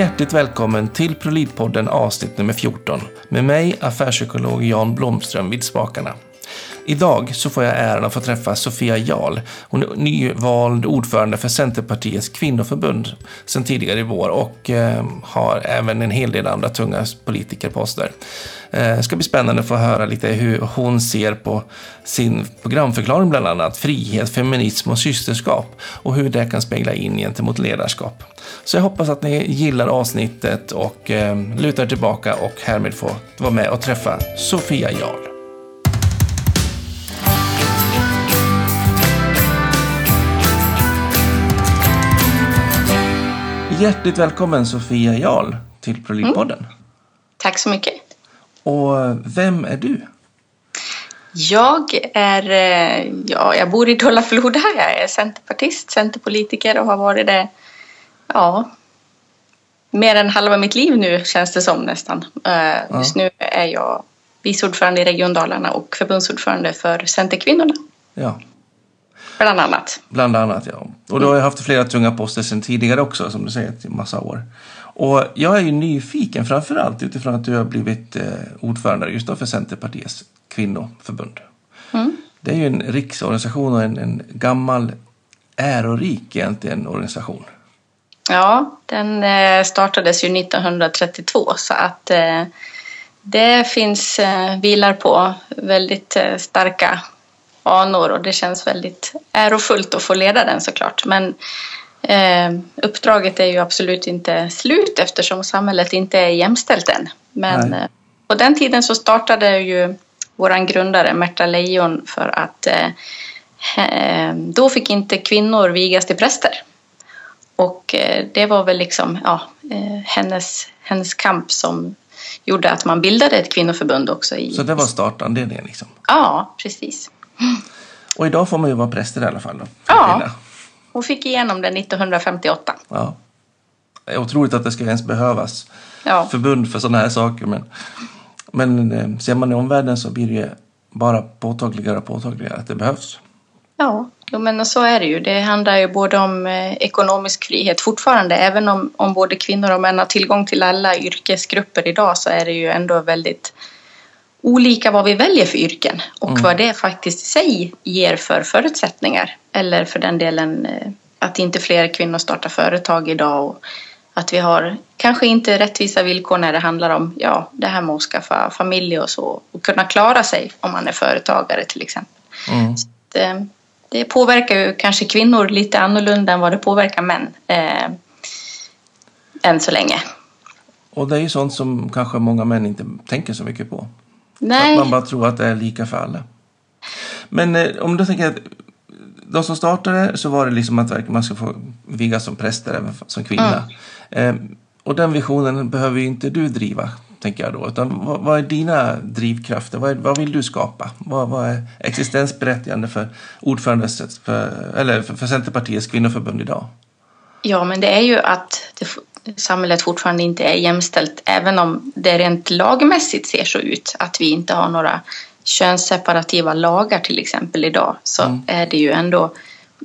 Hjärtligt välkommen till Prolidpodden avsnitt nummer 14 med mig, affärspsykolog Jan Blomström vid spakarna. Idag så får jag äran att få träffa Sofia Jarl. Hon är nyvald ordförande för Centerpartiets kvinnoförbund sedan tidigare i vår och eh, har även en hel del andra tunga politikerposter. Det eh, ska bli spännande att få höra lite hur hon ser på sin programförklaring bland annat, frihet, feminism och systerskap och hur det kan spegla in gentemot ledarskap. Så jag hoppas att ni gillar avsnittet och eh, lutar tillbaka och härmed får vara med och träffa Sofia Jarl. Hjärtligt välkommen Sofia Jarl till Prolidpodden. Mm. Tack så mycket. Och vem är du? Jag är, eh, ja, jag bor i Dåla-Floda. Jag är centerpartist, centerpolitiker och har varit det, ja, mer än halva mitt liv nu känns det som nästan. Ja. Just nu är jag vice ordförande i Region Dalarna och förbundsordförande för Centerkvinnorna. Ja. Bland annat. Bland annat, ja. Och du har ju haft flera tunga poster sedan tidigare också, som du säger, i massa år. Och jag är ju nyfiken framförallt utifrån att du har blivit eh, ordförande just då för Centerpartiets kvinnoförbund. Mm. Det är ju en riksorganisation och en, en gammal ärorik egentligen organisation. Ja, den eh, startades ju 1932 så att eh, det finns, eh, vilar på väldigt eh, starka anor och det känns väldigt ärofullt att få leda den såklart. Men Eh, uppdraget är ju absolut inte slut eftersom samhället inte är jämställt än. Men eh, på den tiden så startade ju vår grundare Märta Leijon för att eh, då fick inte kvinnor vigas till präster. Och eh, det var väl liksom ja, eh, hennes, hennes kamp som gjorde att man bildade ett kvinnoförbund också. I, så det var startanledningen? Liksom. Ja, precis. Och idag får man ju vara präster i alla fall? Då, ja. Kvinna. Hon fick igenom det 1958. Ja. Det är otroligt att det ska ens behövas ja. förbund för sådana här saker. Men, men eh, ser man i omvärlden så blir det bara påtagligare och påtagligare att det behövs. Ja, jo, men så är det ju. Det handlar ju både om eh, ekonomisk frihet fortfarande. Även om, om både kvinnor och män har tillgång till alla yrkesgrupper idag så är det ju ändå väldigt olika vad vi väljer för yrken och mm. vad det faktiskt i sig ger för förutsättningar. Eller för den delen eh, att inte fler kvinnor startar företag idag och att vi har kanske inte rättvisa villkor när det handlar om ja, det här med att skaffa familj och så och kunna klara sig om man är företagare till exempel. Mm. Det, eh, det, påverkar ju kanske kvinnor lite annorlunda än vad det påverkar män eh, än så länge. Och det är ju sånt som kanske många män inte tänker så mycket på. Nej. Att man bara tror att det är lika för alla. Men eh, om du tänker att de som startade så var det liksom att man ska få vigas som präster även som kvinna. Mm. Eh, och den visionen behöver ju inte du driva, tänker jag då. Utan vad, vad är dina drivkrafter? Vad, är, vad vill du skapa? Vad, vad är existensberättigande för ordförandet för, eller för, för Centerpartiets kvinnoförbund idag? Ja, men det är ju att det, samhället fortfarande inte är jämställt även om det rent lagmässigt ser så ut att vi inte har några könsseparativa lagar till exempel idag så mm. är det ju ändå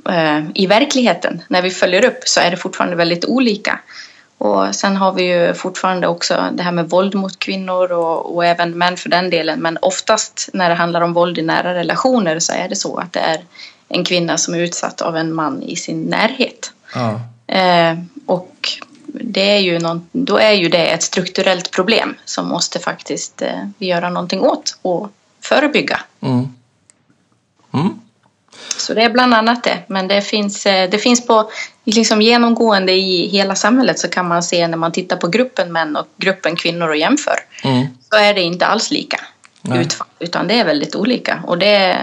eh, i verkligheten när vi följer upp så är det fortfarande väldigt olika. Och sen har vi ju fortfarande också det här med våld mot kvinnor och, och, även män för den delen. Men oftast när det handlar om våld i nära relationer så är det så att det är en kvinna som är utsatt av en man i sin närhet. Ja. Eh, och det är ju någon, då är ju det ett strukturellt problem som måste faktiskt eh, göra någonting åt och förebygga. Mm. Mm. Så det är bland annat det. Men det finns, eh, det finns på liksom genomgående i hela samhället så kan man se när man tittar på gruppen män och gruppen kvinnor och jämför. Mm. Så är det inte alls lika utfall utan det är väldigt olika. Och det,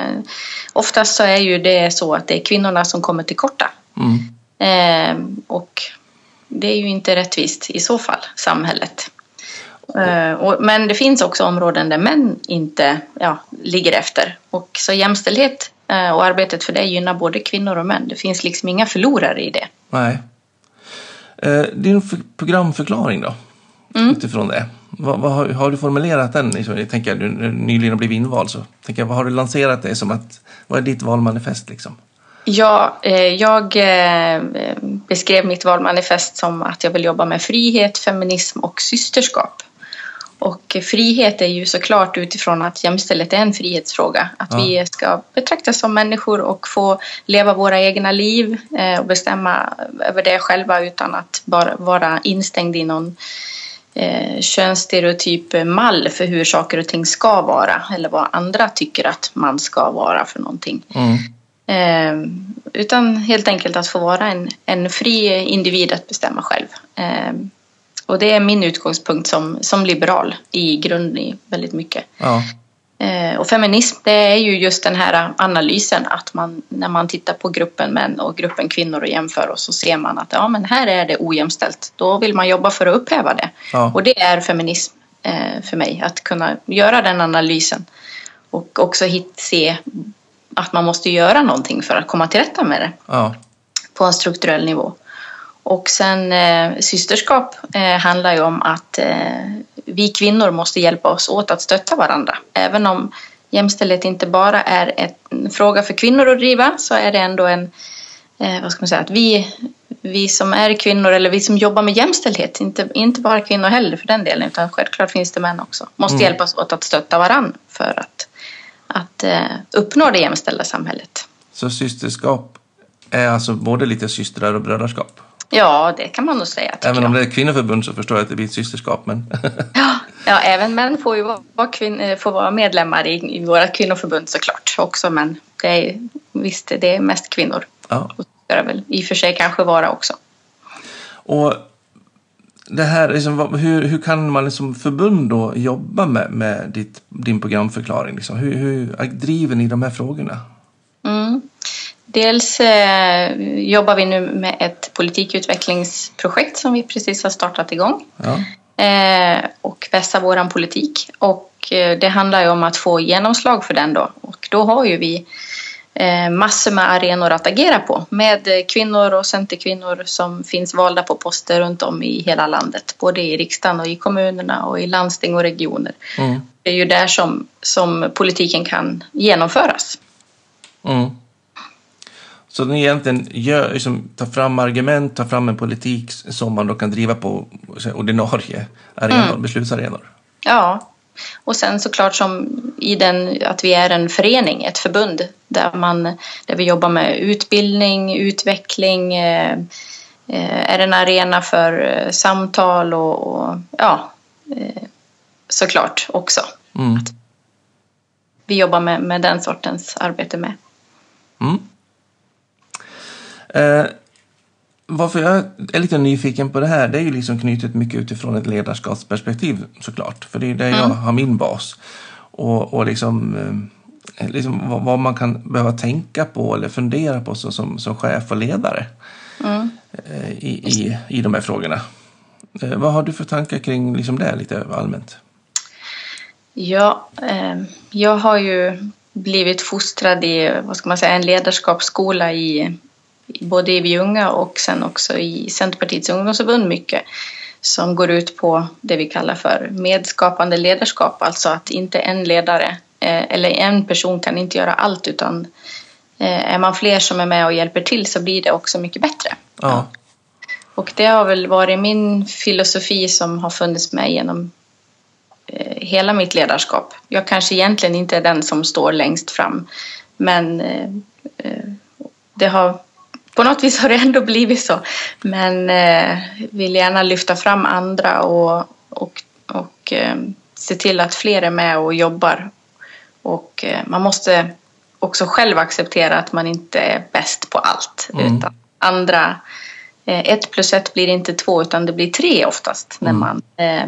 oftast så är ju det så att det är kvinnorna som kommer till korta. Mm. Eh, och det är ju inte rättvist i så fall, samhället. Mm. Men det finns också områden där män inte ja, ligger efter. Och så jämställdhet eh, och arbetet för det gynnar både kvinnor och män. Det finns liksom inga förlorare i det. Nej. Eh, din programförklaring då? Mm. Utifrån det. Vad, vad har, har, du formulerat den? Jag tänker, du nyligen har blivit invald så tänker jag, vad har du lanserat det som att, vad är ditt valmanifest liksom? Ja, eh, jag eh, beskrev mitt valmanifest som att jag vill jobba med frihet, feminism och systerskap. Och frihet är ju såklart utifrån att jämställdhet är en frihetsfråga. Att ja. vi ska betraktas som människor och få leva våra egna liv eh, och bestämma över det själva utan att bara vara instängd i någon eh, könsstereotyp mall för hur saker och ting ska vara eller vad andra tycker att man ska vara för någonting. Mm. Eh, utan helt enkelt att få vara en, en fri individ att bestämma själv. Eh, och det är min utgångspunkt som, som liberal i grunden i väldigt mycket. Ja. Eh, och feminism det är ju just den här analysen att man när man tittar på gruppen män och gruppen kvinnor och jämför och så ser man att ja men här är det ojämställt. Då vill man jobba för att upphäva det. Ja. Och det är feminism eh, för mig att kunna göra den analysen och också hit, se att man måste göra någonting för att komma till rätta med det ja. på en strukturell nivå. Och sen eh, systerskap eh, handlar ju om att eh, vi kvinnor måste hjälpa oss åt att stötta varandra. Även om jämställdhet inte bara är en fråga för kvinnor att driva så är det ändå en, eh, vad ska man säga, att vi, vi som är kvinnor eller vi som jobbar med jämställdhet, inte, inte bara kvinnor heller för den delen, utan självklart finns det män också, måste mm. hjälpas åt att stötta varandra för att, att eh, uppnå det jämställda samhället. Så systerskap är alltså både lite systrar och brödraskap? Ja, det kan man nog säga. Även om det är kvinnoförbund så förstår jag att det blir ett systerskap. Men... ja, ja, även män får ju vara, kvin- eh, får vara medlemmar i, i våra kvinnoförbund såklart också. Men det är, visst, det är mest kvinnor. Ja. Och ska det väl i och för sig kanske vara också. Och det här, liksom, hur, hur kan man som förbund då jobba med, med ditt, din programförklaring? Liksom? Hur, hur driver ni de här frågorna? Mm. Dels eh, jobbar vi nu med ett politikutvecklingsprojekt som vi precis har startat igång. Ja. Eh, och vässa våran politik. Och eh, det handlar ju om att få genomslag för den då. Och då har ju vi massor med arenor att agera på med kvinnor och centerkvinnor som finns valda på poster runt om i hela landet. Både i riksdagen och i kommunerna och i landsting och regioner. Mm. Det är ju där som, som politiken kan genomföras. Mm. Så den egentligen gör, liksom, tar fram argument, tar fram en politik som man då kan driva på ordinarie arenor, mm. beslutsarenor. Ja, och sen såklart som i den, att vi är en förening, ett förbund där, man, där vi jobbar med utbildning, utveckling, eh, eh är en arena för eh, samtal och, och ja, eh, såklart också. Mm. vi jobbar med, med den sortens arbete med. Mm. Eh, varför jag är lite nyfiken på det här, det är ju liksom knutet mycket utifrån ett ledarskapsperspektiv såklart. För det är där mm. jag har min bas. Och, och liksom, eh, liksom vad, vad, man kan behöva tänka på eller fundera på så, som, som chef och ledare mm. eh, i, i, i de här frågorna. Eh, vad har du för tankar kring liksom det lite allmänt? Ja, eh, jag har ju blivit fostrad i vad ska man säga, en ledarskapsskola i både i Vi Unga och sen också i Centerpartiets ungdomsförbund mycket som går ut på det vi kallar för medskapande ledarskap, alltså att inte en ledare eh, eller en person kan inte göra allt utan eh, är man fler som är med och hjälper till så blir det också mycket bättre. Ja. Och det har väl varit min filosofi som har funnits med genom eh, hela mitt ledarskap. Jag kanske egentligen inte är den som står längst fram men det har på något vis har det ändå blivit så. Men eh, vill gärna lyfta fram andra och, och, och eh, se till att fler är med och jobbar. Och eh, man måste också själv acceptera att man inte är bäst på allt. Mm. Utan andra, eh, ett plus ett blir inte två utan det blir tre oftast när mm. man eh,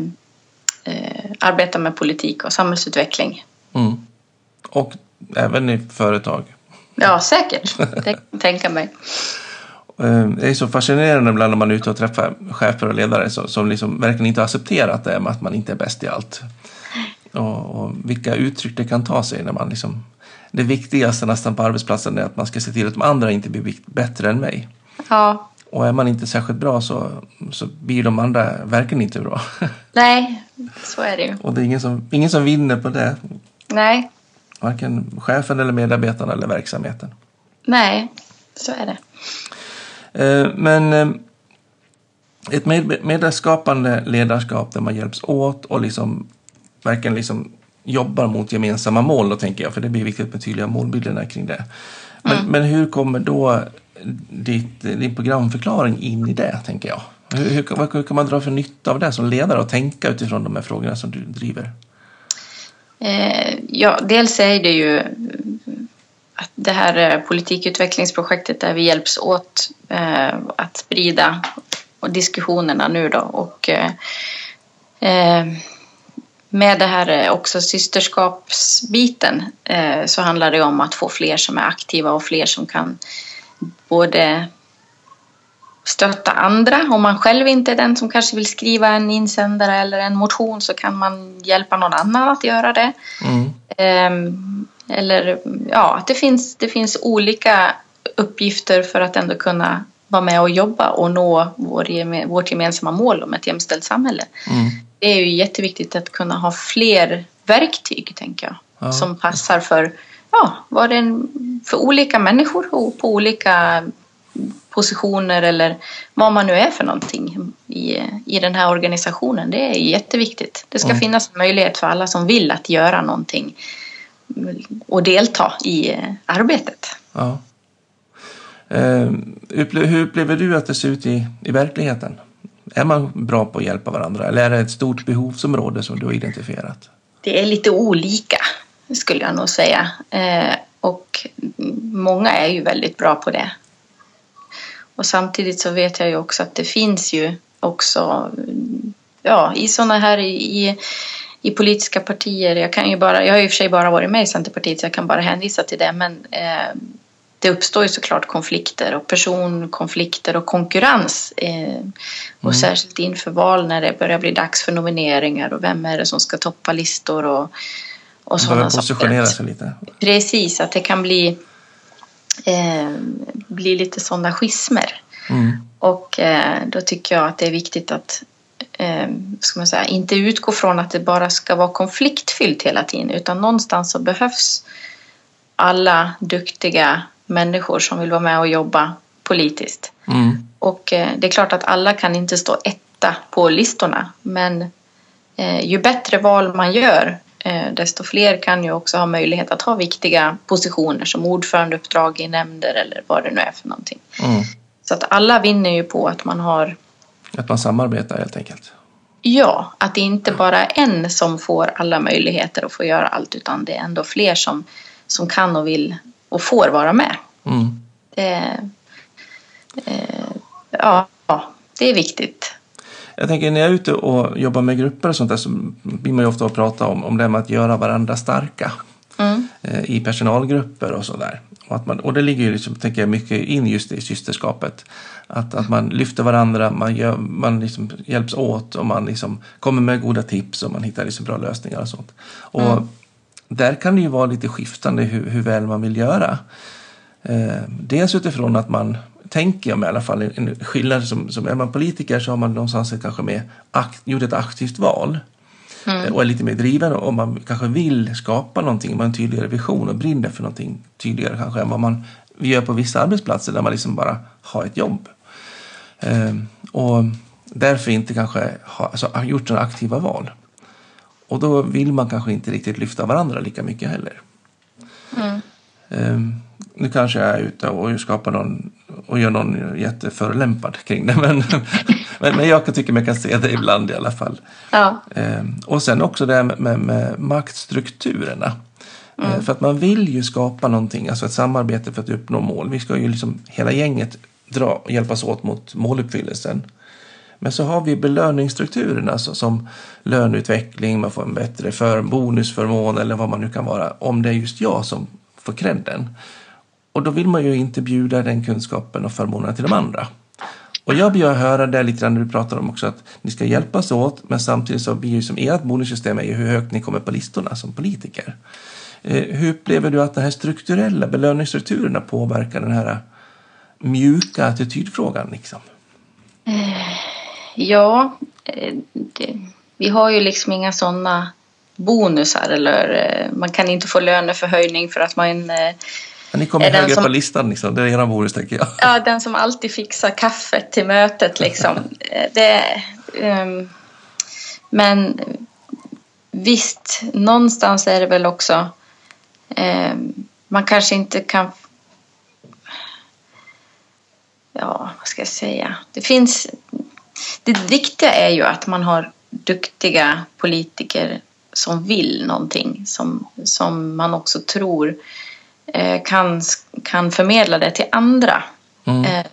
eh, arbetar med politik och samhällsutveckling. Mm. Och även i företag. Ja, säkert. Det kan jag tänka mig. Eh, det är så fascinerande ibland när man är ute och träffar chefer och ledare som, som liksom verkligen inte har accepterat det med att man inte är bäst i allt. Och, och, vilka uttryck det kan ta sig när man liksom... Det viktigaste nästan på arbetsplatsen är att man ska se till att de andra inte blir bättre än mig. Ja. Och är man inte särskilt bra så, så blir de andra verkligen inte bra. Nej, så är det ju. Och det är ingen som, ingen som vinner på det. Nej. Varken chefen eller medarbetarna eller verksamheten. Nej, Så är det. Eh, men eh, ett medskapande ledarskap där man hjälps åt och liksom verkligen liksom jobbar mot gemensamma mål då tänker jag, för det blir viktigt med tydliga målbilderna kring det. Men, mm. men hur kommer då ditt, din programförklaring in i det, tänker jag? Hur, hur, hur, kan man dra för nytta av det som ledare och tänka utifrån de här frågorna som du driver? Eh, ja, dels är det ju att det här eh, politikutvecklingsprojektet där vi hjälps åt eh, att sprida diskussionerna nu då. Och eh, eh med det här eh, också systerskapsbiten eh, så handlar det om att få fler som är aktiva och fler som kan både stötta andra. Om man själv inte är den som kanske vill skriva en insändare eller en motion så kan man hjälpa någon annan att göra det. Mm. Ehm, eller ja, det finns, det finns olika uppgifter för att ändå kunna vara med och jobba och nå vår, vårt gemensamma mål om ett jämställt samhälle. Mm. Det är ju jätteviktigt att kunna ha fler verktyg, tänker jag, ja. som passar för, ja, vad det en, för olika människor och på olika positioner eller vad man nu är för någonting i, i den här organisationen. Det är jätteviktigt. Det ska mm. finnas möjlighet för alla som vill att göra någonting och delta i arbetet. Ja. Uh, hur upplever du att det ser ut i, i verkligheten? Är man bra på att hjälpa varandra eller är det ett stort behovsområde som du har identifierat? Det är lite olika skulle jag nog säga. Uh, och många är ju väldigt bra på det. Och samtidigt så vet jag ju också att det finns ju också ja, i sådana här i, i politiska partier. Jag, kan ju bara, jag har i och för sig bara varit med i Centerpartiet så jag kan bara hänvisa till det. Men eh, det uppstår ju såklart konflikter och personkonflikter och konkurrens. Eh, och mm. särskilt inför val när det börjar bli dags för nomineringar och vem är det som ska toppa listor och, och sådana saker. positionera sig lite. Precis, att det kan bli eh, blir lite sådana schismer. Mm. Och eh, då tycker jag att det är viktigt att eh, ska man säga, inte utgå från att det bara ska vara konfliktfyllt hela tiden utan någonstans så behövs alla duktiga människor som vill vara med och jobba politiskt. Mm. Och eh, det är klart att alla kan inte stå etta på listorna men eh, ju bättre val man gör desto fler kan ju också ha möjlighet att ha viktiga positioner som ordförandeuppdrag i nämnder eller vad det nu är för någonting. Mm. Så att alla vinner ju på att man har... Att man samarbetar helt enkelt. Ja, att det inte bara är en som får alla möjligheter att få göra allt utan det är ändå fler som, som kan och vill och får vara med. Mm. Det, eh, ja, det är viktigt. Jag tänker när jag är ute och jobbar med grupper och sånt där så blir man ju ofta att prata om, om det med att göra varandra starka. Mm. Eh, I personalgrupper och sådär. Och, och det ligger ju liksom, tänker jag, mycket in just i systerskapet. Att, att man lyfter varandra, man, gör, man liksom hjälps åt och man liksom kommer med goda tips och man hittar liksom bra lösningar och sånt. Och mm. där kan det ju vara lite skiftande hur, hur väl man vill göra. Eh, dels utifrån att man tänker jag mig i alla fall, en skillnad som, som är man politiker så har man någonstans kanske mer akt, gjort ett aktivt val. Mm. Och är lite mer driven och man kanske vill skapa någonting, man har en tydligare vision och brinner för någonting tydligare kanske än vad man gör på vissa arbetsplatser där man liksom bara har ett jobb. Ehm, och därför inte kanske ha alltså, gjort några aktiva val. Och då vill man kanske inte riktigt lyfta varandra lika mycket heller. Mm. Ehm, nu kanske jag är ute och skapar någon och gör någon jätteförolämpad kring det. Men, men, men jag tycker man kan se det ibland i alla fall. Ja. Ehm, och sen också det här med, med, maktstrukturerna. Mm. Ehm, för att man vill ju skapa någonting, alltså ett samarbete för att uppnå mål. Vi ska ju liksom hela gänget dra, hjälpas åt mot måluppfyllelsen. Men så har vi belöningsstrukturerna alltså, som löneutveckling, man får en bättre för, bonusförmån eller vad man nu kan vara. Om det är just jag som får credden. Och då vill man ju inte bjuda den kunskapen och förmånerna till de andra. Och jag börjar höra det lite grann när du pratar om också att ni ska hjälpas åt men samtidigt så blir ju som ert bonussystem är ju hur högt ni kommer på listorna som politiker. Eh, hur upplever du att de här strukturella belöningsstrukturerna påverkar den här mjuka attitydfrågan? Liksom? Eh, ja, eh, det, vi har ju liksom inga sådana bonusar eller man kan inte få löneförhöjning för att man men ni kommer högre som- på listan, liksom. det är era bonus tänker jag. Ja, den som alltid fixar kaffet till mötet liksom. Eh, Det, ehm, men visst, någonstans är det väl också... ehm, man kanske inte kan... Ja, vad ska jag säga? Det finns... Det viktiga är ju att man har duktiga politiker som vill någonting. Som, som man också tror kan, kan förmedla det till andra. Mm. Eh,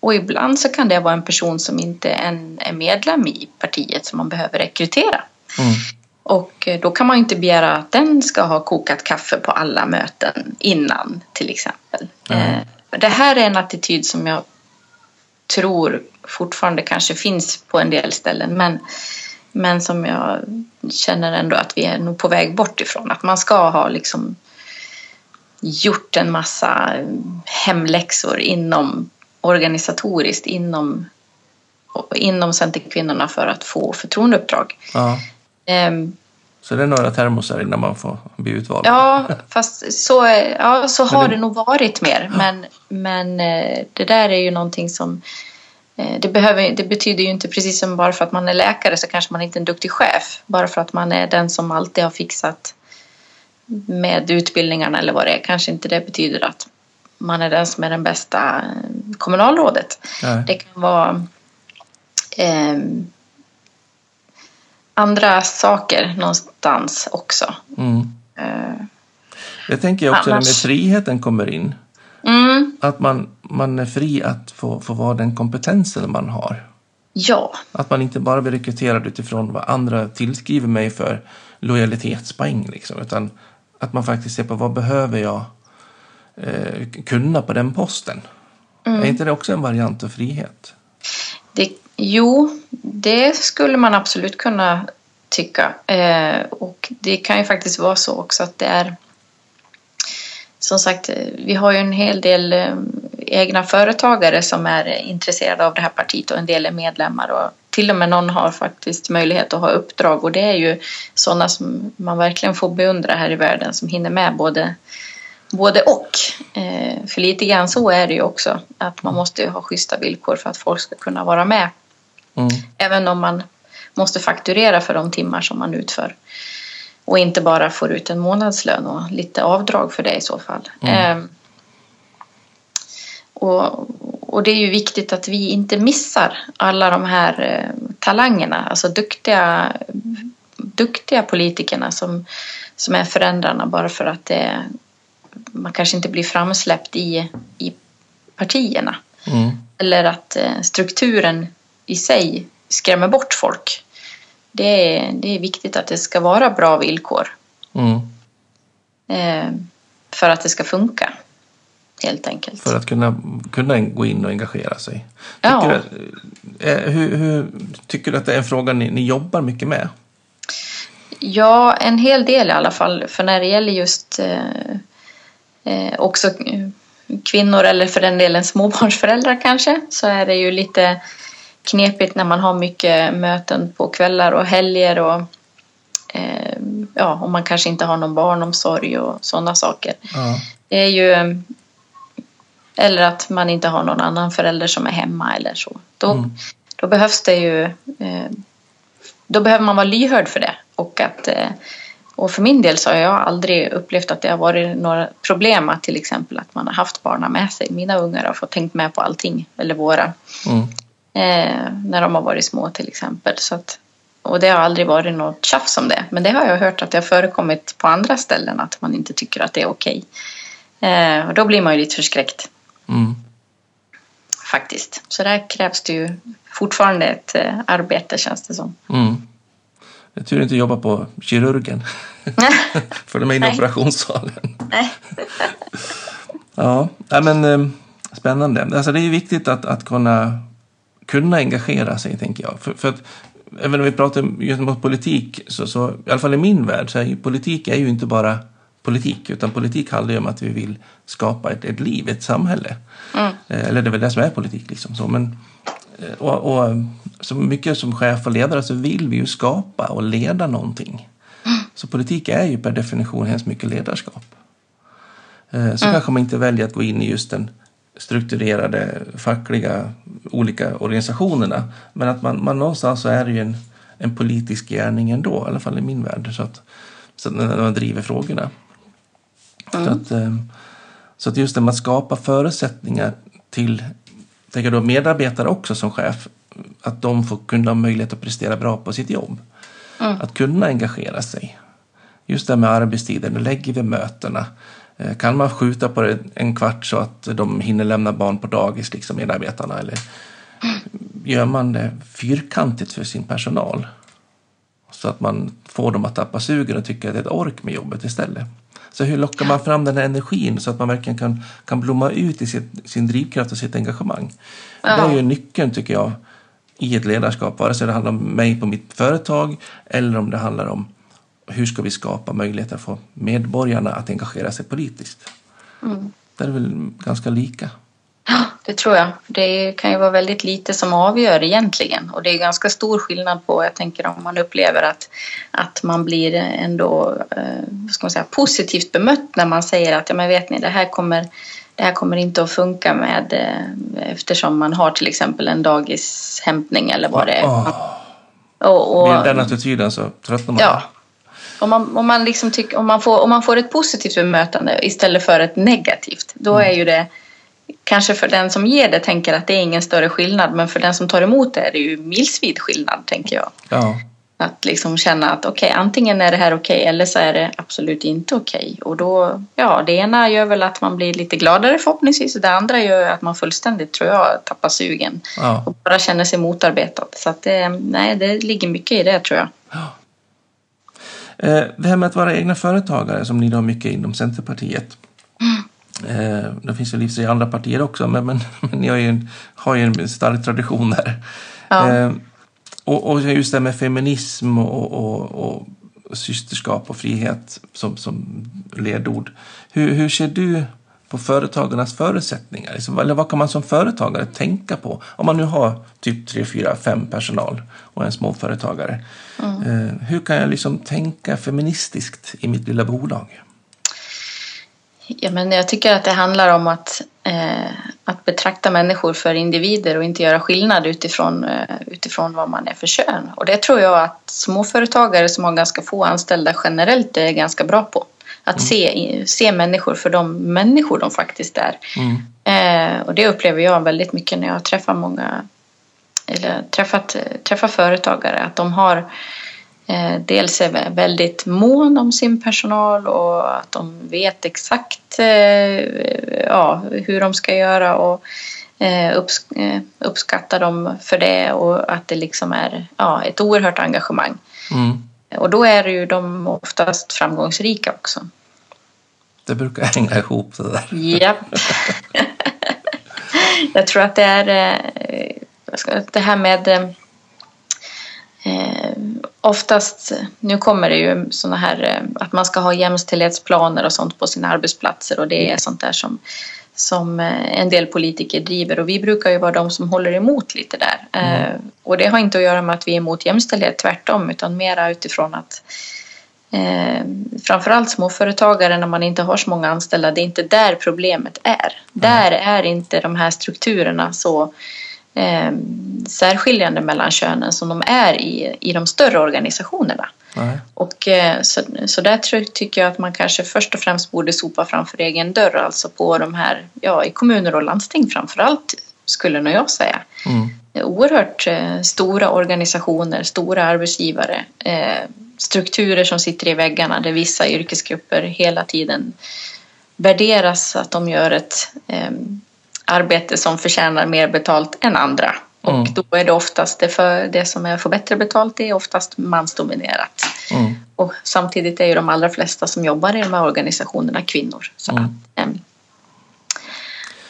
och ibland så kan det vara en person som inte är medlem i partiet som man behöver rekrytera. Mm. Och eh, då kan man ju inte begära att den ska ha kokat kaffe på alla möten innan till exempel. Mm. Eh, Det här är en attityd som jag tror fortfarande kanske finns på en del ställen men, men som jag känner ändå att vi är nog på väg bort ifrån. Att man ska ha liksom gjort en massa hemläxor inom organisatoriskt inom, inom Centerkvinnorna för att få förtroendeuppdrag. Ja. Ehm, Så det är några termosar innan man får bli utvald. Ja, fast så, ja, så har det- det nog varit mer. Men, men eh, det där är ju någonting som... eh, Det, behöver, det betyder ju inte precis som bara för att man är läkare så kanske man inte är en duktig chef. Bara för att man är den som alltid har fixat med utbildningarna eller vad det är. Kanske inte det betyder att man är den som är den bästa eh, kommunalrådet. Nej. Det kan vara ehm, andra saker någonstans också. Mm. Eh, Jag tänker också Annars- när friheten kommer in. mm, Att man, man är fri att få, få vara den kompetensen man har. ja. Att man inte bara blir rekryterad utifrån vad andra tillskriver mig för lojalitetspoäng. Liksom, utan att man faktiskt ser på vad behöver jag eh, kunna på den posten. Är inte det också en variant av frihet? Det, jo, det skulle man absolut kunna tycka. Eh, och det kan ju faktiskt vara så också att det är som sagt, eh, vi har ju en hel del eh, egna företagare som är intresserade av det här partiet och en del är medlemmar och till och med någon har faktiskt möjlighet att ha uppdrag och det är ju sådana som man verkligen får beundra här i världen som hinner med både, både och. Eh, för lite grann så är det ju också att man måste ha schyssta villkor för att folk ska kunna vara med Mm. Även om man måste fakturera för de timmar som man utför. Och inte bara får ut en månadslön och lite avdrag för det i så fall. Ehm, och, och det är ju viktigt att vi inte missar alla de här eh, talangerna, alltså duktiga, duktiga politikerna som, som är föräldrarna bara för att det, man kanske inte blir framsläppt i, i partierna. Mm. Eller att eh, strukturen i sig skrämmer bort folk. Det är, det är viktigt att det ska vara bra villkor Mm. eh, för att det ska funka. Helt enkelt. För att kunna, kunna gå in och engagera sig. Ja. Tycker, du, eh, hur, hur, tycker du att det är en fråga ni, ni jobbar mycket med? Ja, en hel del i alla fall. För när det gäller just eh, eh, också kvinnor eller för den delen småbarnsföräldrar kanske så är det ju lite knepigt när man har mycket möten på kvällar och helger och eh, ja, om man kanske inte har någon barnomsorg och sådana saker. Ja. Det är ju eller att man inte har någon annan förälder som är hemma eller så. Då, Mm. då behövs det ju eh, då behöver man vara lyhörd för det och att eh, och för min del så har jag aldrig upplevt att det har varit några problem att till exempel att man har haft barnen med sig. Mina ungar har fått tänkt med på allting, eller våra, Mm. eh, när de har varit små till exempel. Så att, och det har aldrig varit något tjafs om det. Men det har jag hört att det har förekommit på andra ställen att man inte tycker att det är okej. Eh, och då blir man ju lite förskräckt Mm. faktiskt. Så där krävs det ju fortfarande ett eh, arbete känns det som. Mm. Jag tur inte jobba på kirurgen. För de är inne i operationssalen. Ja, men eh, spännande. Alltså det är ju viktigt att, att kunna, kunna engagera sig, tänker jag. För, för att även om vi pratar just om politik, så, så i alla fall i min värld, så är ju politik är ju inte bara politik, utan politik handlar ju om att vi vill skapa ett, ett liv, ett samhälle. Mm. Eh, Eller det är väl det som är politik. Liksom. Så, men, eh, och, och, så mycket som chef och ledare så vill vi ju skapa och leda någonting. Så politik är ju per definition hemskt mycket ledarskap. Eh, så mm. kanske man inte väljer att gå in i just den strukturerade fackliga olika organisationerna. Men att man, man någonstans så är det ju en, en politisk gärning ändå, i alla fall i min värld. Så att, så när man driver frågorna. Mm. Så, att, eh, så att just det med att skapa förutsättningar till tänker då medarbetare också som chef, att de får kunna ha möjlighet att prestera bra på sitt jobb. Mm. Att kunna engagera sig. Just det med arbetstiden, lägger vi mötena. Eh, kan man skjuta på det en kvart så att de hinner lämna barn på dagis, liksom medarbetarna? Eller gör man det fyrkantigt för sin personal? Så att man får dem att tappa sugen och tycka att det är ett ork med jobbet istället. Så hur lockar man fram den här energin så att man verkligen kan, kan blomma ut i sitt, sin drivkraft och sitt engagemang? Ja. Det är ju nyckeln tycker jag i ett ledarskap, vare sig det handlar om mig på mitt företag eller om det handlar om hur ska vi skapa möjligheter för medborgarna att engagera sig politiskt. Mm. Det är väl ganska lika. Det tror jag. Det kan ju vara väldigt lite som avgör egentligen och det är ganska stor skillnad på, jag tänker om man upplever att, att man blir ändå eh, vad ska man säga, positivt bemött när man säger att ja, men vet ni, det här kommer det här kommer inte att funka med eh, eftersom man har till exempel en dagishämtning eller vad det är. Oh. Och, och, Med den attityden så tröttnar man. Ja. Om man, om, man liksom tycker, om, man får, om man får ett positivt bemötande istället för ett negativt, då mm. är ju det kanske för den som ger det tänker att det är ingen större skillnad, men för den som tar emot det är det ju milsvid skillnad, tänker jag. Ja. Att liksom känna att okej, okay, antingen är det här okej okay, eller så är det absolut inte okej. Okay. Och då, ja, det ena gör väl att man blir lite gladare förhoppningsvis och det andra gör att man fullständigt, tror jag, tappar sugen. Ja. Och bara känner sig motarbetad. Så att det, nej, det ligger mycket i det tror jag. Ja. Eh, det här med att vara egna företagare som ni har mycket inom Centerpartiet. Mm. Eh, det finns ju i andra partier också, men, men, men har ju, en, har ju en stark tradition där. Ja. Eh, och, och, just det med feminism och, och, och, systerskap och frihet som, som ledord. Hur, hur ser du på företagarnas förutsättningar? Liksom, eller vad kan man som företagare tänka på? Om man nu har typ tre, fyra, fem personal och en småföretagare. Mm. Eh, hur kan jag liksom tänka feministiskt i mitt lilla bolag? Ja, men jag tycker att det handlar om att, eh, att betrakta människor för individer och inte göra skillnad utifrån, eh, utifrån vad man är för kön. Och det tror jag att småföretagare som har ganska få anställda generellt är ganska bra på. Att mm. se, se människor för de människor de faktiskt är. Mm. Eh, och det upplever jag väldigt mycket när jag träffar många eller träffat, träffar företagare att de har dels är väldigt mån om sin personal och att de vet exakt eh, ja, hur de ska göra och eh, uppskattar dem för det och att det liksom är ja, ett oerhört engagemang. Mm. Och då är ju de oftast framgångsrika också. Det brukar hänga ihop det där. Japp. Jag tror att det är det här med Eh, oftast, nu kommer det ju sådana här eh, att man ska ha jämställdhetsplaner och sånt på sina arbetsplatser och det är sånt där som, som eh, en del politiker driver och vi brukar ju vara de som håller emot lite där. Mm. Eh, och det har inte att göra med att vi är emot jämställdhet, tvärtom, utan mera utifrån att eh, framförallt småföretagare när man inte har så många anställda, det är inte där problemet är. Mm. Där är inte de här strukturerna så eh, särskiljande mellan könen som de är i, i de större organisationerna. Nej. Och, eh, så, så där tror, tycker jag att man kanske först och främst borde sopa framför egen dörr, alltså på de här, ja i kommuner och landsting framförallt skulle nog jag säga. Mm. Oerhört eh, stora organisationer, stora arbetsgivare, eh, strukturer som sitter i väggarna där vissa yrkesgrupper hela tiden värderas att de gör ett eh, arbete som förtjänar mer betalt än andra. Och mm. då är det oftast det, för, det som är för bättre betalt det är oftast mansdominerat. Mm. Och samtidigt är ju de allra flesta som jobbar i de här organisationerna kvinnor. Så mm. att,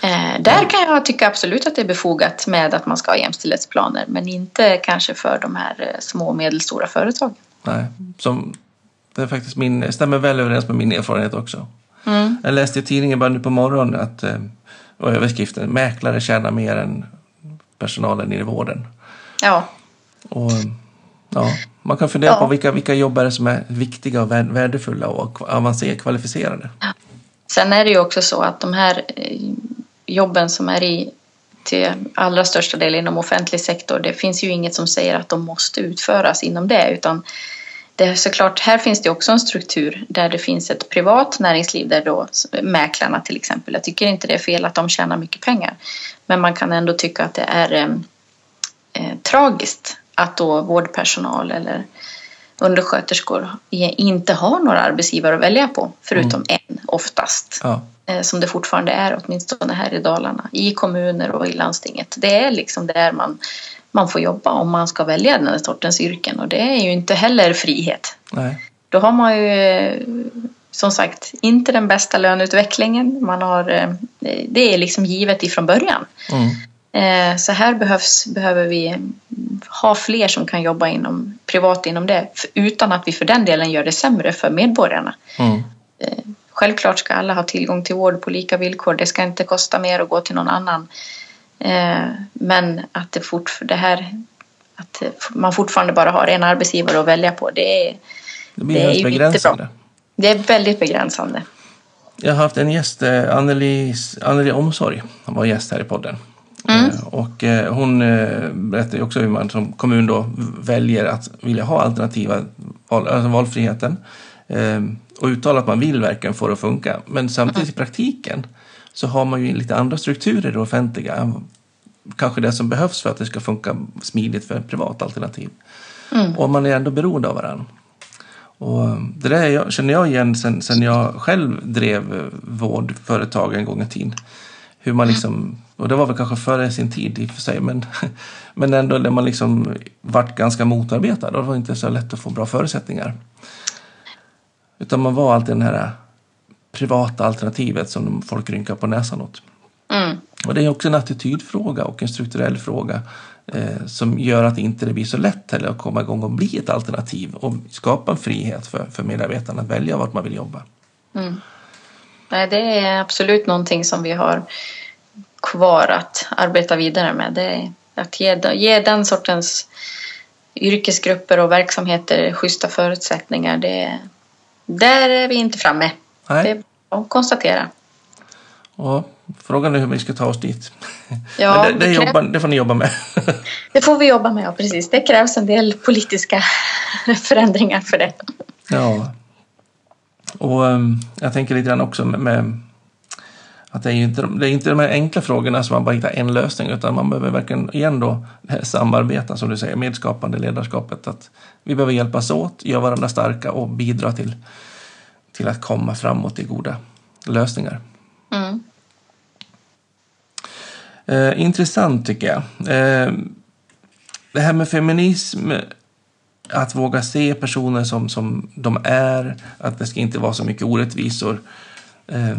eh, där kan jag tycka absolut att det är befogat med att man ska ha jämställdhetsplaner men inte kanske för de här eh, små och medelstora företagen. Nej, som, det är faktiskt min, stämmer väl överens med min erfarenhet också. Mm. Jag läste i tidningen bara nu på morgonen att eh, och överskriften Mäklare tjänar mer än personalen i vården. Ja. Och, ja, man kan fundera ja. på vilka, vilka jobb är det som är viktiga och värdefulla och avancerade, kvalificerade. Sen är det ju också så att de här eh, jobben som är i till allra största del inom offentlig sektor, det finns ju inget som säger att de måste utföras inom det utan det är såklart, här finns det också en struktur där det finns ett privat näringsliv där då mäklarna till exempel, jag tycker inte det är fel att de tjänar mycket pengar. Men man kan ändå tycka att det är eh, eh tragiskt att då vårdpersonal eller undersköterskor inte har några arbetsgivare att välja på förutom mm. en oftast. Ja. Eh, som det fortfarande är åtminstone här i Dalarna i kommuner och i landstinget. Det är liksom där man, man får jobba om man ska välja den sortens yrken och det är ju inte heller frihet. Nej. Då har man ju som sagt inte den bästa löneutvecklingen. Man har, eh, det är liksom givet ifrån början. Mm. Eh, så här behövs, behöver vi ha fler som kan jobba inom, privat inom det utan att vi för den delen gör det sämre för medborgarna. Mm. Eh, självklart ska alla ha tillgång till vård på lika villkor. Det ska inte kosta mer att gå till någon annan. Eh, men att det, fort, det här att man fortfarande bara har en arbetsgivare att välja på det är, det blir det är begränsande. Det är väldigt begränsande. Jag har haft en gäst, Anneli, Anneli Omsorg, han var gäst här i podden. Mm. Eh, och eh, hon eh, berättar ju också hur man som kommun då väljer att vilja ha alternativa val, alltså valfriheten och uttala att man vill verkligen få det att funka. Men samtidigt i praktiken så har man ju lite andra strukturer i det offentliga. Kanske det som behövs för att det ska funka smidigt för ett privat alternativ. Mm. Och man är ändå beroende av varandra. Och det där känner jag igen sen, sen jag själv drev vårdföretag en gång i tiden hur man liksom, och det var väl kanske före sin tid i och för sig, men, men ändå där man liksom vart ganska motarbetad och det var inte så lätt att få bra förutsättningar. Utan man var alltid det här privata alternativet som folk rynkar på näsan åt. Mm. Och det är också en attitydfråga och en strukturell fråga eh, som gör att inte det blir så lätt heller att komma igång och bli ett alternativ och skapa en frihet för, för medarbetarna att välja vart man vill jobba. Mm. Nej, det är absolut någonting som vi har kvar att arbeta vidare med. Det är att ge, ge den sortens yrkesgrupper och verksamheter schyssta förutsättningar. Det, där är vi inte framme. Nej. Det är bara att konstatera. Ja, frågan är hur vi ska ta oss dit. Ja, det, det, det, jobba, det, får ni jobba med. det får vi jobba med, ja precis. Det krävs en del politiska förändringar för det. Ja, och um, jag tänker lite grann också med, med att det är, inte, det är inte de här enkla frågorna som man bara hittar en lösning utan man behöver verkligen igen då samarbeta som du säger, med skapande ledarskapet. Att vi behöver hjälpas åt, göra varandra starka och bidra till, till att komma framåt i goda lösningar. Mm. Eh, intressant tycker jag. Eh, det här med feminism att våga se personer som, som de är, att det ska inte vara så mycket orättvisor, eh,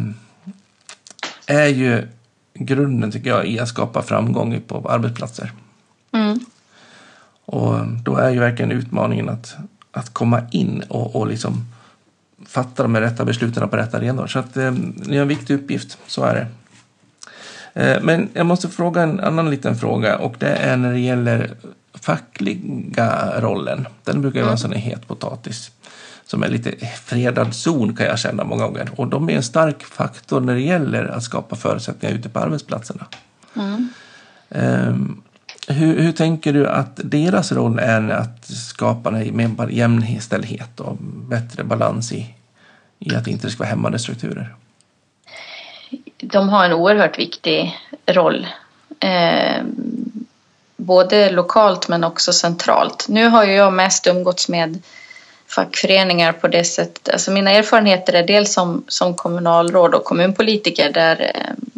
är ju grunden, tycker jag, i att skapa framgång på arbetsplatser. Mm. Och då är ju verkligen utmaningen att, att komma in och, och liksom fatta de rätta besluten på rätta arenor. Så att, eh, det är en viktig uppgift, så är det. Eh, men jag måste fråga en annan liten fråga och det är när det gäller fackliga rollen. Den brukar ju vara en sån het potatis som är lite fredad zon kan jag känna många gånger. Och de är en stark faktor när det gäller att skapa förutsättningar ute på arbetsplatserna. Mm. Um, hur, hur, tänker du att deras roll är att skapa mer jämställdhet och bättre balans i, i att det inte ska vara hämmande strukturer? De har en oerhört viktig roll. Eh, både lokalt men också centralt. Nu har ju jag mest umgåtts med fackföreningar på det sättet. Alltså mina erfarenheter är dels som, som kommunalråd och kommunpolitiker där,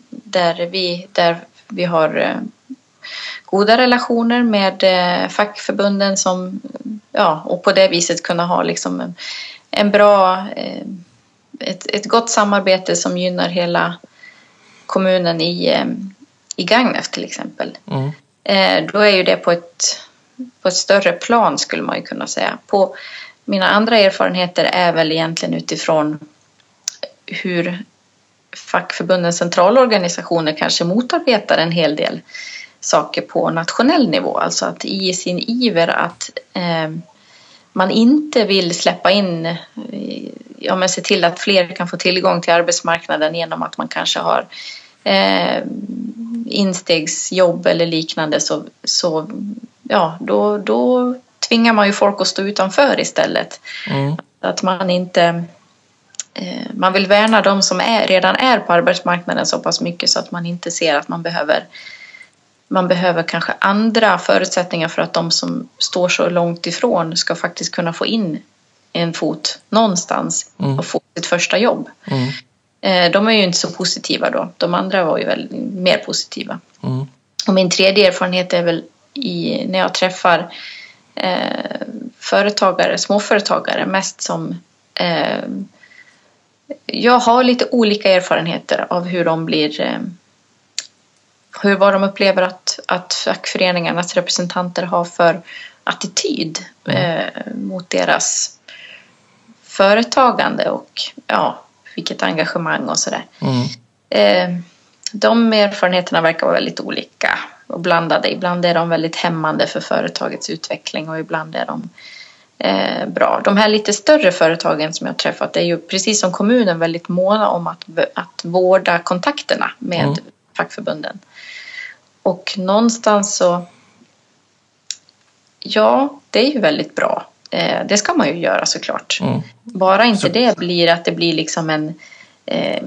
där, vi, där vi har eh, goda relationer med eh, fackförbunden som, ja, och på det viset kunna ha liksom en bra, eh, ett, ett gott samarbete som gynnar hela kommunen i, i Gagnef till exempel. Mm. Då är ju det på ett, på ett större plan skulle man ju kunna säga. På, mina andra erfarenheter är väl egentligen utifrån hur fackförbundens centralorganisationer kanske motarbetar en hel del saker på nationell nivå. Alltså att i sin iver att eh, man inte vill släppa in eh, ja, men se till att fler kan få tillgång till arbetsmarknaden genom att man kanske har eh, instegsjobb eller liknande så, så ja, då, då tvingar man ju folk att stå utanför istället. Mm. Att man inte eh, man vill värna de som är, redan är på arbetsmarknaden så pass mycket så att man inte ser att man behöver man behöver kanske andra förutsättningar för att de som står så långt ifrån ska faktiskt kunna få in en fot någonstans mm. och få sitt första jobb. Mm. Eh, de är ju inte så positiva då. De andra var ju väl mer positiva. Mm. Och min tredje erfarenhet är väl i, när jag träffar eh, företagare, småföretagare mest som eh, jag har lite olika erfarenheter av hur de blir eh, hur, vad de upplever att, att fackföreningarnas representanter har för attityd mm. eh, mot deras företagande och ja, vilket engagemang och sådär. Mm. Eh, de erfarenheterna verkar vara väldigt olika och blandade. Ibland är de väldigt hämmande för företagets utveckling och ibland är de eh, bra. De här lite större företagen som jag träffat är ju precis som kommunen väldigt måna om att, att vårda kontakterna med mm. fackförbunden. Och någonstans så ja, det är ju väldigt bra. Eh, det ska man ju göra såklart. Mm. Bara inte så... det blir att det blir liksom en eh,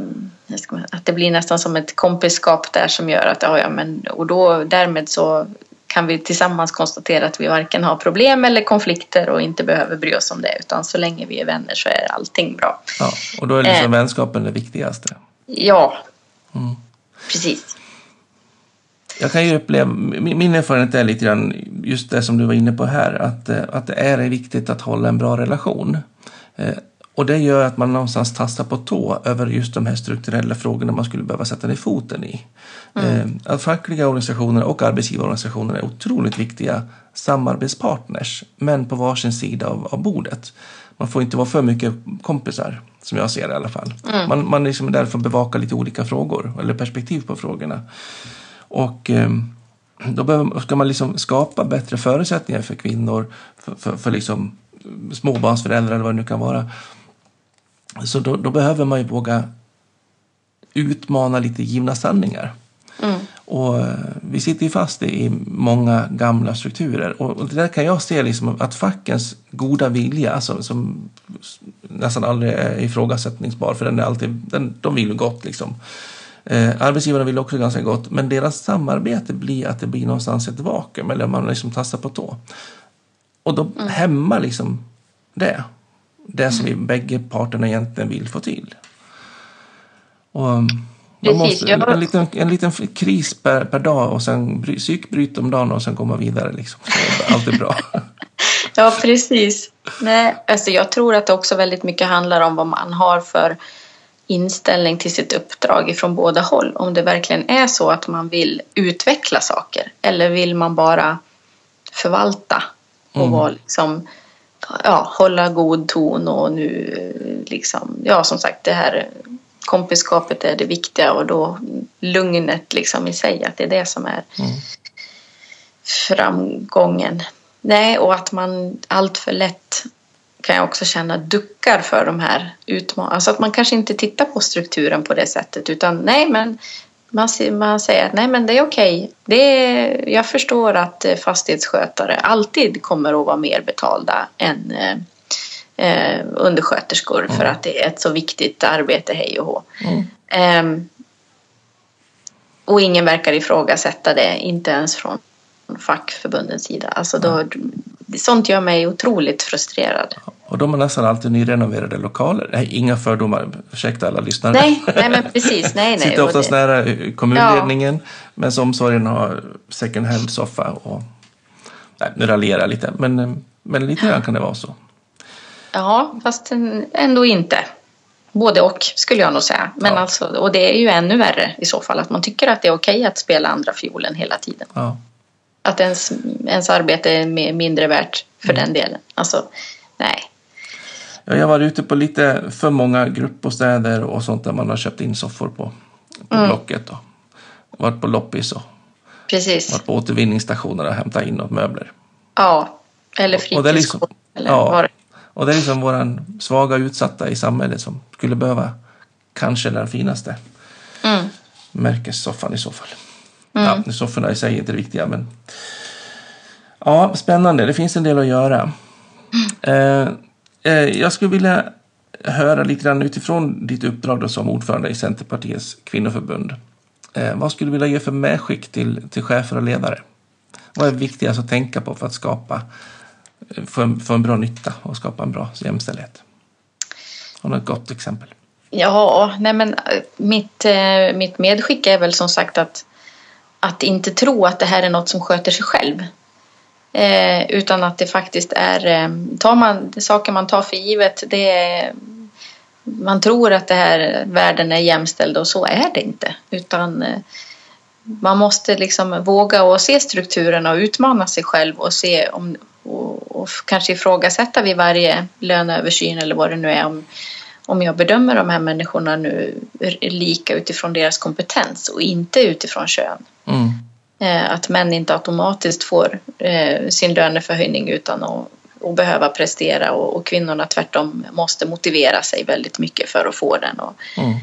att det blir nästan som ett kompisskap där som gör att ja, ja men och då därmed så kan vi tillsammans konstatera att vi varken har problem eller konflikter och inte behöver bry oss om det utan så länge vi är vänner så är allting bra. Ja, och då är liksom eh, vänskapen det viktigaste. Ja, mm. precis. Jag kan ju uppleva, min erfarenhet är lite grann just det som du var inne på här, att, eh, att det är viktigt att hålla en bra relation. Och det gör att man någonstans tassar på tå över just de här strukturella frågorna man skulle behöva sätta ner foten i. Mm. Eh, att fackliga organisationer och arbetsgivarorganisationer är otroligt viktiga samarbetspartners, men på varsin sida av, av bordet. Man får inte vara för mycket kompisar, som jag ser det i alla fall. Mm. Man, man liksom är där för att bevaka lite olika frågor, eller perspektiv på frågorna. Och eh, då behöver, ska man liksom skapa bättre förutsättningar för kvinnor, för, för, för liksom småbarnsföräldrar eller vad det nu kan vara. Så då, då behöver man ju våga utmana lite givna sanningar. Mm. Och eh, vi sitter ju fast i många gamla strukturer och det där kan jag se liksom att fackens goda vilja, alltså, som nästan aldrig är ifrågasättningsbar, för den är alltid, den, de vill ju gott liksom. Eh, arbetsgivarna vill också ganska gott, men deras samarbete blir att det blir någonstans ett vakuum eller man liksom tassar på tå. Och då mm. hämmar liksom det. Det som vi bägge parterna egentligen vill få till. Och um, man måste, en, liten, en liten kris per, per dag och sen psykbryt om dagen och sen komma vidare. Liksom. Så allt är bra. ja, precis. Nej, alltså jag tror att det också väldigt mycket handlar om vad man har för inställning till sitt uppdrag ifrån båda håll. Om det verkligen är så att man vill utveckla saker eller vill man bara förvalta och mm. vara liksom, ja, hålla god ton och nu liksom, ja som sagt det här kompiskapet är det viktiga och då lugnet liksom i sig att det är det som är mm. framgången. Nej, och att man allt för lätt kan jag också känna duckar för de här utmaningarna. Alltså att man kanske inte tittar på strukturen på det sättet utan nej men man, man säger nej men det är okej. Det jag förstår att eh, fastighetsskötare alltid kommer att vara mer betalda än eh, eh undersköterskor mm. för att det är ett så viktigt arbete hej och hå. Mm. Eh, och ingen verkar ifrågasätta det, inte ens från fackförbundens sida. Alltså då, sånt gör mig otroligt frustrerad. Och de har nästan alltid nyrenoverade lokaler. Nej, inga fördomar, ursäkta alla lyssnare. Nej, nej men precis. Nej, nej. Sitter oftast det... nära eh, kommunledningen, ja. men som omsorgen har second hand-soffa. Och... Nej, nu raljerar jag lite, men, eh, men lite grann kan det vara så. Ja, fast ändå inte. Både och skulle jag nog säga. Men ja. alltså, och det är ju ännu värre i så fall att man tycker att det är okej att spela andra fiolen hela tiden. Ja att ens, ens arbete är mindre värt för mm. den delen. Alltså, nej. Ja, jag var ute på lite för många gruppbostäder och sånt där man har köpt in soffor på, på mm. Blocket. Och varit på loppis och Precis. varit på återvinningsstationer och hämtat in något möbler. Ja, eller fritidsgård. Liksom, ja, Och det är liksom våra svaga utsatta i samhället som skulle behöva kanske den finaste Mm. märkessoffan i så fall. Mm. Ja, sofforna i sig är inte det viktiga men Ja, spännande. Det finns en del att göra. Eh, eh, Eh, jag skulle vilja höra lite grann utifrån ditt uppdrag då som ordförande i Centerpartiets kvinnoförbund. Eh, vad skulle du vilja ge för medskick till, till chefer och ledare? Vad är viktigast att tänka på för att skapa eh, få en, få en bra nytta och skapa en bra jämställdhet? Har du något gott exempel? Ja, nej men mitt, mitt medskick är väl som sagt att, att inte tro att det här är något som sköter sig själv. Eh, utan att det faktiskt är, eh, tar man, saker man tar för givet, det är, man tror att det här världen är jämställd och så är det inte. Utan eh, man måste liksom våga och se strukturerna och utmana sig själv och se om och, och kanske ifrågasätta vid varje löneöversyn eller vad det nu är om, om jag bedömer de här människorna nu lika utifrån deras kompetens och inte utifrån kön. Mm. Eh, Att män inte automatiskt får eh, sin löneförhöjning utan att, att behöva prestera och, och kvinnorna tvärtom måste motivera sig väldigt mycket för att få den. Och Mm.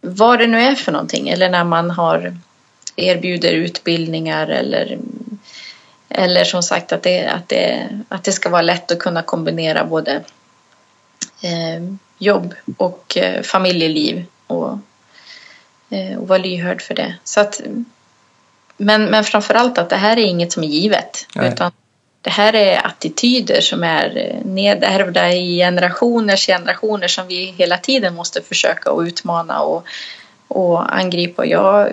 vad det nu är för någonting eller när man har erbjuder utbildningar eller eller som sagt att det, att, det, att det ska vara lätt att kunna kombinera både eh, jobb och eh, familjeliv och, eh, och vara lyhörd för det. Så att, men, men framförallt att det här är inget som är givet. Nej. Utan det här är attityder som är eh, nedärvda i generationers generationer som vi hela tiden måste försöka att utmana och, och angripa. Jag,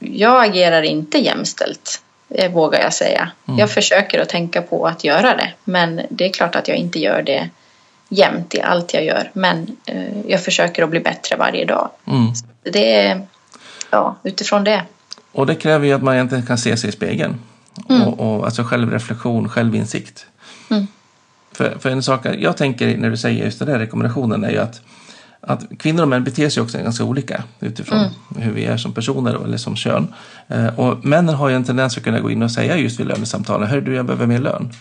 jag agerar inte jämställt, eh, vågar jag säga. Mm. Jag försöker att tänka på att göra det. Men det är klart att jag inte gör det jämt i allt jag gör. Men eh, jag försöker att bli bättre varje dag. Mm. Det är ja, utifrån det. Och det kräver ju att man egentligen kan se sig i spegeln. Mm. Och, och, alltså självreflektion, självinsikt. Mm. För, för en sak jag tänker när du säger just den där rekommendationen är ju att, att kvinnor och män beter sig också ganska olika utifrån Mm. hur vi är som personer eller som kön. Eh, och männen har ju en tendens att kunna gå in och säga just vid lönesamtalen, hör du jag behöver mer lön.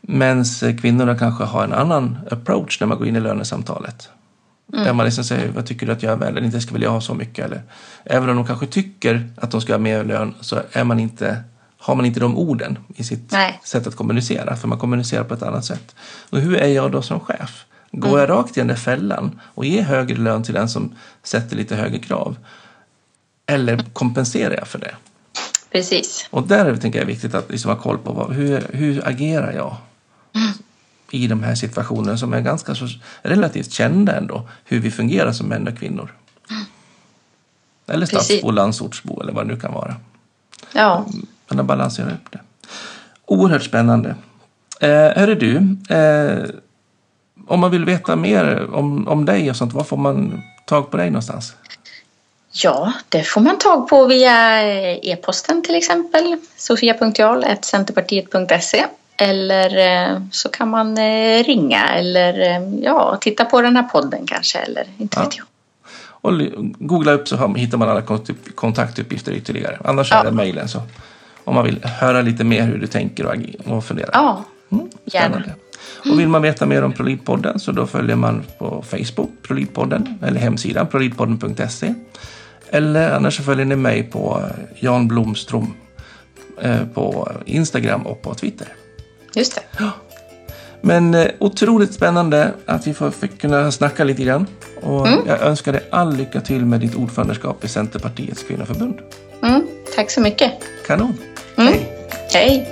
Medan kvinnorna kanske har en annan approach när man går in i lönesamtalet. Där man liksom säger, vad tycker du att jag är värd? Eller inte ska väl jag ha så mycket? Eller, även om de kanske tycker att de ska ha mer lön så är man inte, har man inte de orden i sitt Nej. sätt att kommunicera. För man kommunicerar på ett annat sätt. Och hur är jag då som chef? Går jag rakt i den där fällan och ger högre lön till den som sätter lite högre krav? Eller kompenserar jag för det? Precis. Och där är tänker jag, viktigt att liksom ha koll på vad, hur, hur agerar jag i de här situationerna som är ganska så relativt kända ändå, hur vi fungerar som män och kvinnor. Eller stadsbo, landsortsbo eller vad det nu kan vara. Ja. Men att balansera upp det. Oerhört spännande. Eh, hörru du, eh, om man vill veta mer om, om dig och sånt, var får man tag på dig någonstans? Ja, det får man tag på via e-posten till exempel. sofia.jarl.centerpartiet.se Eller eh, så kan man eh, ringa eller eh, ja, titta på den här podden kanske. Eller inte Ja. vet jag. Och googla upp så hittar man alla kont- kontaktuppgifter ytterligare. Annars Ja. är det mejlen. Så om man vill höra lite mer hur du tänker och, och funderar. Ja, Mm, gärna. Och vill man veta mer om Prolidpodden så då följer man på Facebook, Prolidpodden, eller hemsidan prolidpodden.se. Eller annars så följer ni mig på Jan Blomström eh, på Instagram och på Twitter. Just det. Men eh, otroligt spännande att vi får, fick kunna snacka lite grann. Och jag önskar dig all lycka till med ditt ordförandeskap i Centerpartiets kvinnoförbund. Mm, tack så mycket. Kanon! Mm. Hej! Hej!